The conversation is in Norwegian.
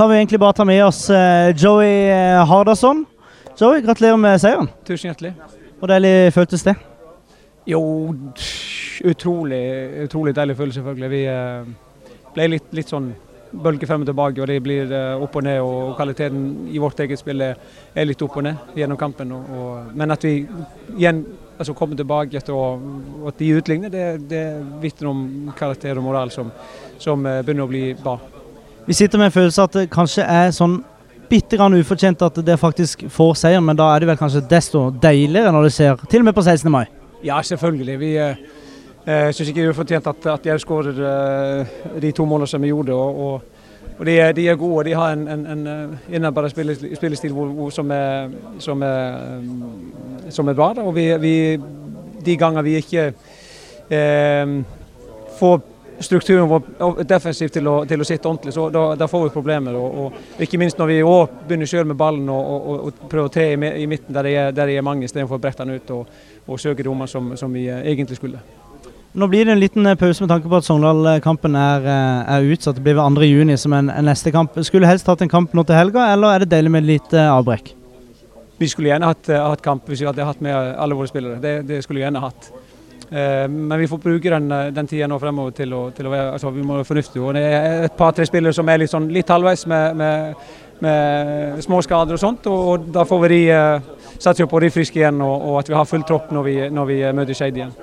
kan vi egentlig bare ta med oss eh, Joey eh, Hardasson. Joey, gratulerer med seieren. Tusen hjertelig. Hvor deilig føltes det? Jo, utrolig, utrolig deilig følelse, selvfølgelig. Vi eh, ble litt, litt sånn bølge frem og tilbake, og det blir opp og ned. Og kvaliteten i vårt eget spill er, litt opp og ned gjennom kampen. Og, og, men at vi igjen altså kommer tilbake etter og at de utligner, det, det vitner om karakter og moral som, som begynner å bli bra. Vi sitter med en følelse at det kanskje er sånn bitte grann ufortjent at det faktisk får seieren, men da er det vel kanskje desto deiligere når det skjer, til og med på 16. mai. Ja, selvfølgelig. Vi eh, eh syns ikke det er ufortjent at, at jeg skårer eh, de to målene som vi gjorde. og, og, og de, er, de, er, gode. De har en, en, en innarbeidet spillestil, spillestil hvor, hvor, som, er, som, er, som, er, bra. Og vi, vi, de ganger vi ikke eh, får strukturen vår defensivt til å, til å sitte ordentlig, så da, da, får vi problemer. Og, og Ikke minst når vi òg begynner sjøl med ballen og, og, og prøver å tre i, i, midten der det er, der det er mange, istedenfor å brette den ut og, og søke rommene som, som, vi eh, egentlig skulle. Nå blir det en liten eh, pause med tanke på at Sogndal-kampen er, eh, er, utsatt. Det blir ved 2. juni som en, en, neste kamp. Skulle helst hatt en kamp nå til helga, eller er det deilig med litt avbrekk? Vi skulle gjerne hatt, hatt kamp hvis vi hadde hatt med alle våre spillere. Det, det skulle vi gjerne hatt. Eh, men vi får bruke den, eh, den tida nå fremover til å, til å være altså vi må fornuftige. Det er et par-tre spillere som er litt, sånn, litt halvveis med, med, med småskader og sånt. Og, og da får vi de, uh, satse på de friske igjen, og, og, at vi har full tropp når vi, når vi møter Skeid igjen.